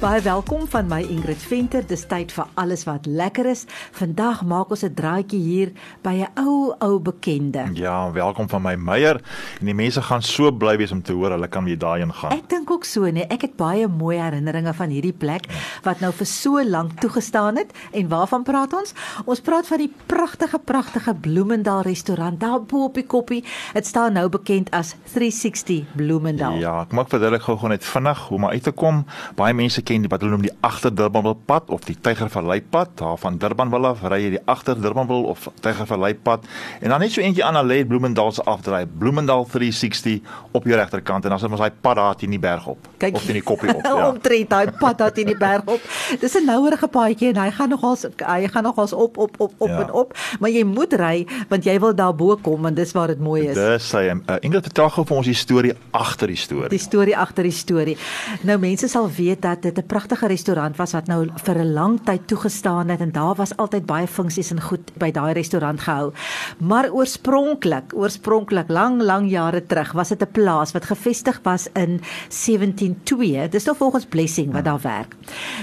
Baie welkom van my Ingrid Venter. Dis tyd vir alles wat lekker is. Vandag maak ons 'n draaitjie hier by 'n ou ou bekende. Ja, welkom van my Meyer. En die mense gaan so bly wees om te hoor hulle kan weer daarheen gaan. Ek dink ook so, nee. Ek het baie mooi herinneringe van hierdie plek wat nou vir so lank toegestaan het. En waarvan praat ons? Ons praat van die pragtige pragtige Bloemendal restaurant daar bo op die koppie. Dit staan nou bekend as 360 Bloemendal. Ja, ek maak verduidelik gou net vinnig hoe om uit te kom. Baie mense ken wat hulle noem die agter Durbanville pad of die Tygervallei pad. Daar van Durbanville af ry jy die agter Durbanville of Tygervallei pad en dan net so eentjie aan hulle Bloemendal se afdraai. Bloemendal 360 op jou regterkant en dan is daai pad daar teen die berg op Kyk, of teen die koppie op. Ja. Omtrent daai pad daar teen die berg op. Dis 'n nouerige paadjie en hy gaan nogals hy gaan nogals op op op op Ja. en op, maar jy moet ry want jy wil daar bo kom en dis waar dit mooi is. Dis sy uh, Ingrid vertel gou vir ons die storie agter die storie. die storie agter die storie. Nou mense sal weet dat dit 'n pragtige restaurant was wat nou vir 'n lang tyd toegestaan het en daar was altyd baie funksies en goed by daai restaurant gehou. Maar oorspronklik, oorspronklik lang lang jare terug was dit 'n plaas wat gevestig was in 172. Dis nou volgens Blessing wat daar werk.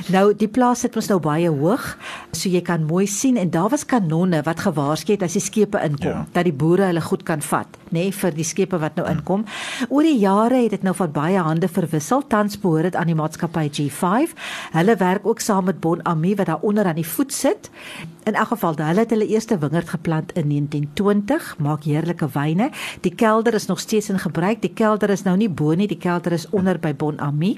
Nou die plaas sit ons nou baie hoog, so jy kan mooi sien en daar was kanonne wat gewaarsku het as die skepe inkom Ja. dat die boere hulle goed kan vat, nê, nee, vir die skepe wat nou inkom. Oor die jare het dit nou van baie hande verwissel. Tans behoort dit aan die maatskappy G5. Hulle werk ook saam met Bon Ami wat daar onder aan die voet sit. In elk geval, hulle het hulle eerste wingerd geplant in 1920, maak heerlike wyne. Die kelder is nog steeds in gebruik. Die kelder is nou nie bo nie, die kelder is onder by Bon Ami.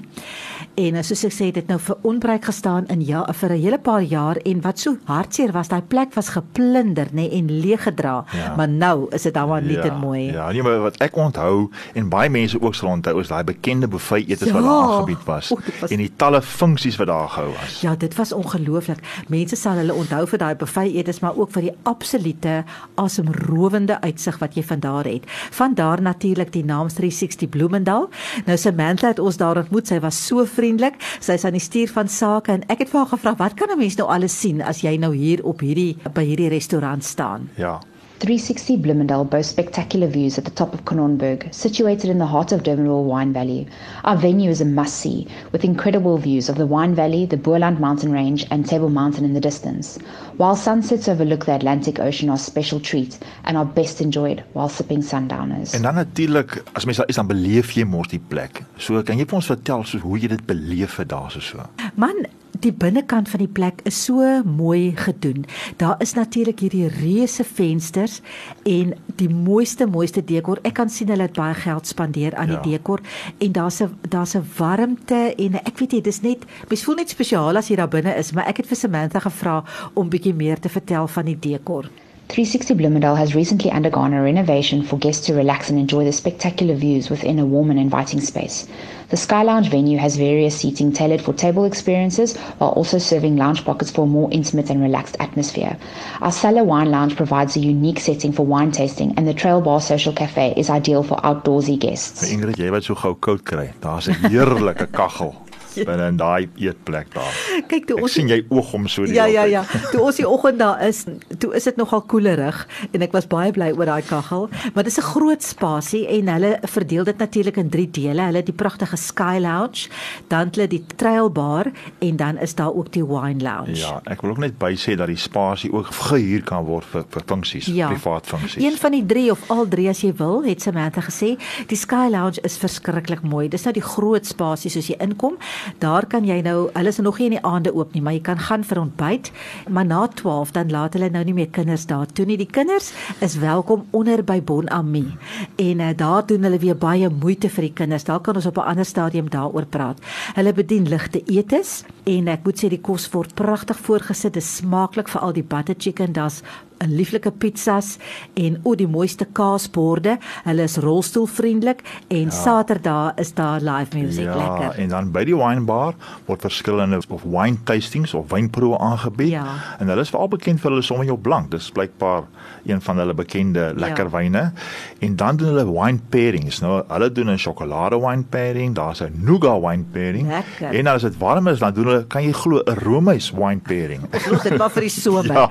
En eh, soos ek sê, het dit nou vir onbruik gestaan in ja vir 'n hele paar jaar en wat so hartseer was, daai plek was geplunder, nê, en leeggedra. Ja. Maar nou is dit almal net en mooi. Ja, nee, maar wat ek onthou en baie mense ook sal onthou is daai bekende buffet etes wat Ja. daar aangebied was O, was- en die talle funksies wat daar gehou was. Ja, dit was ongelooflik. Mense sal hulle onthou vir daai buffet etes, maar ook vir die absolute asemrowende uitsig wat jy van daar het. Van daar natuurlik die naam 360 Bloemendal. Nou Samantha het ons daar ontmoet. Sy was so vriendelik. Sy's aan die stuur van sake en ek het vir haar gevra, "Wat kan 'n mens nou alles sien as jy nou hier op hierdie by hierdie restaurant staan?" Ja. 360 Bloemendal boasts spectacular views at the top of Cononburg, situated in the heart of Durbanville Wine Valley. Our venue is a must-see, with incredible views of the Wine Valley, the Boerland mountain range, and Table Mountain in the distance. While sunsets overlook the Atlantic Ocean are a special treat and are best enjoyed while sipping sundowners. En dan natuurlik as mens daar is dan beleef jy mos die plek. So kan jy vir ons vertel so hoe jy dit beleef het daar so so. Man, die binnekant van die plek is so mooi gedoen. Daar is natuurlik hierdie reuse vensters en die mooiste mooiste dekor. Ek kan sien hulle het baie geld spandeer aan Ja. die dekor en daar's 'n daar's 'n warmte en ek weet nie, dis net mens voel net spesiaal as jy daar binne is, maar ek het vir Samantha gevra om bietjie meer te vertel van die dekor. 360 Bloomingdale has recently undergone a renovation for guests to relax and enjoy the spectacular views within a warm and inviting space. The Sky Lounge venue has various seating tailored for table experiences while also serving lounge pockets for a more intimate and relaxed atmosphere. Our Cellar Wine Lounge provides a unique setting for wine tasting, and the Trail Bar Social Cafe is ideal for outdoorsy guests. Ingrid, jy wat so gou koud kry. Daar's 'n heerlike kaggel binne in daai eetplek daar. Kyk toe Ek ons sien jy oog om so die Ja ja ja. Toe ons die oggend daar is, toe is dit nogal koelerig en ek was baie bly oor daai kaggel, maar dis 'n groot spasie en hulle verdeel dit natuurlik in drie dele. Hulle het die pragtige Sky Lounge, dan hulle die Trail Bar en dan is daar ook die Wine Lounge. Ja, ek wil ook net by sê dat die spasie ook gehuur kan word vir vir funksies, Ja. privaat funksies. Een van die drie of al drie as jy wil, het Samantha gesê. Die Sky Lounge is verskriklik mooi. Dis nou die groot spasie soos jy inkom. Daar kan jy nou, hulle is nog nie in die aande oop nie, maar jy kan gaan vir ontbyt, maar na 12 dan laat hulle nou nie meer kinders daar toe nie. Die kinders is welkom onder by Bon Ami. En uh, daar doen hulle weer baie moeite vir die kinders. Daar kan ons op 'n ander stadium daaroor praat. Hulle bedien ligte etes en ek moet sê die kos word pragtig voorgesit. Dit is smaaklik vir al die butter chicken. Daar's lieflike pizzas en o die mooiste kaasborde. Hulle is rolstoelvriendelik en ja. Saterdag is daar live music ja, lekker. en dan by die wine bar word verskillende of wine tastings of wynproe aangebied. Ja. En hulle is veral bekend vir hulle Sauvignon Blanc. Dis blykbaar een van hulle bekende lekker Ja. wyne. En dan doen hulle wine pairings. Nou, hulle doen 'n sjokolade wine pairing, daar's 'n nougat wine pairing. Lekker. En as dit warm is, dan doen hulle kan jy glo 'n roomys wine pairing. Ons los dit maar vir die somer. Ja.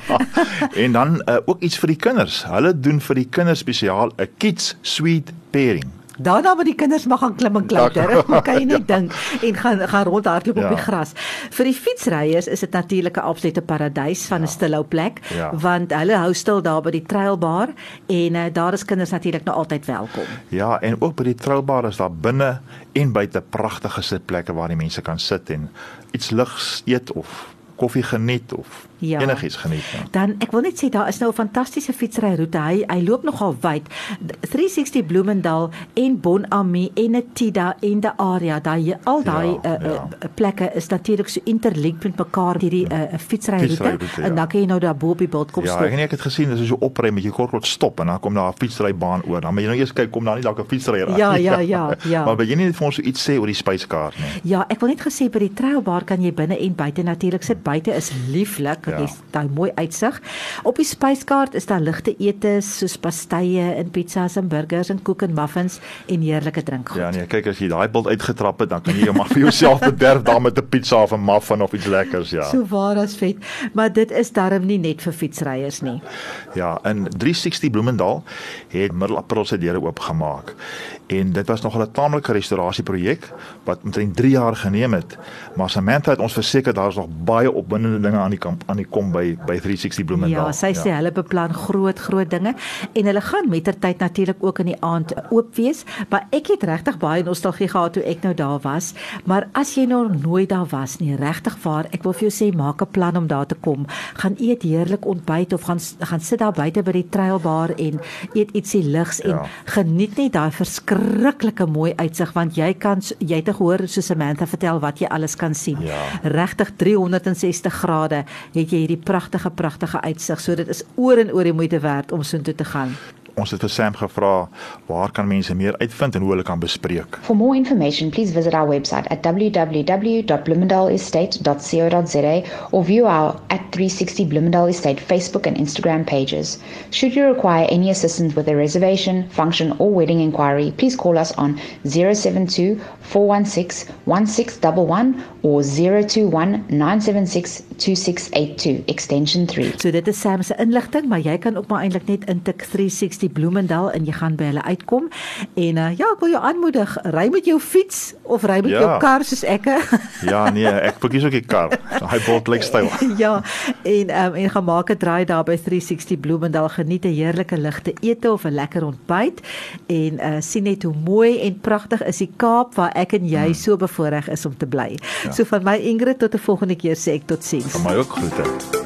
En dan dan uh, ook iets vir die kinders. Hulle doen vir die kinders spesiaal 'n kids sweet pairing. Daarna moet die kinders mag gaan klim en klouter. kan jy net dink en gaan gaan rondhardloop ja. op die gras. Vir die fietsryers is dit natuurlik 'n absolute paradys van 'n ja. stilhou plek ja. want hulle hou stil daar by die trailbar en uh, daar is kinders natuurlik nou altyd welkom. Ja, en ook by die trailbar is daar binne en buite pragtige sitplekke waar die mense kan sit en iets ligs eet of koffie geniet of ja. enigiets geniet. Ja. Dan ek wil net sê daar is nou 'n fantastiese fietsryroete. Hy hy loop nogal wyd. 360 Bloemendal en Bonami en Etida en die area daai al daai ja, uh, ja. uh, plekke is natuurlik so interlinked met mekaar hierdie 'n uh, fietsryroete ja. en dan kan jy nou daar bo op die bult kom ja, stop. Ja, ek het dit gesien, dis so opry met jy kort kort stop en dan kom daar 'n fietsrybaan oor. Dan moet jy nou eers kyk kom daar nie dalk 'n fietsryer. Ja, ja, ja, ja. maar wil jy nie vir ons so iets sê oor die spyskaart nie? Ja, ek wil net gesê by die trailbar kan jy binne en buite natuurlik sit. Buite is lieflik, ja. jy daai mooi uitsig. Op die spyskaart is daar ligte etes soos pastye en pizzas en burgers en koek en muffins en heerlike drinkgoed. Ja nee, kyk as jy daai bult uitgetrap het, dan kan jy jou maar vir jouself bederf daar met 'n pizza of 'n muffin of iets lekkers, ja. So waar as vet, maar dit is darm nie net vir fietsryers nie. Ja, in 360 Bloemendal het middel April se deure oopgemaak. En dit was nog 'n taamlike restaurasieprojek wat omtrent 3 jaar geneem het. Maar Samantha het ons verseker daar is nog baie opwindende dinge aan die kamp aan die kom by by 360 Bloemendal. Ja, sy sê ja. hulle beplan groot groot dinge en hulle gaan mettertyd natuurlik ook in die aand oop wees, maar ek het regtig baie nostalgie gehad toe ek nou daar was. Maar as jy nog nooit daar was nie, regtig waar, ek wil vir jou sê maak 'n plan om daar te kom. Gaan eet heerlik ontbyt of gaan gaan sit daar buite by die trailbar en eet ietsie ligs en ja. geniet net daai verskriklike mooi uitsig want jy kan jy het gehoor so Samantha vertel wat jy alles kan sien. Ja. Regtig 360 grade het jy hierdie pragtige pragtige uitsig. So dit is oor en oor die moeite werd om soontoe te gaan. Ons het vir Sam gevra waar kan mense meer uitvind en hoe hulle kan bespreek. For more information, please visit our website at www.bloomendalestate.co.za or view our at 360 Bloomendale Estate Facebook and Instagram pages. Should you require any assistance with a reservation, function or wedding inquiry, please call us on 072 416 1611 or 021 976 2682 extension 3. So dit is Sam se inligting, maar jy kan ook maar eintlik net intik 360 die Bloemendal en jy gaan by hulle uitkom. En uh, ja, ek wil jou aanmoedig, ry met jou fiets of ry met ja. jou kar soos ek. ja, nee, ek verkies ook die kar. Hy bot like styl. ja, en um, en gaan maak 'n draai daar by 360 Bloemendal, geniet 'n heerlike ligte ete of 'n lekker ontbyt en uh, sien net hoe mooi en pragtig is die Kaap waar ek en jy hmm. so bevoorreg is om te bly. Ja. So van my Ingrid tot 'n volgende keer sê ek totsiens. Van my ook groete.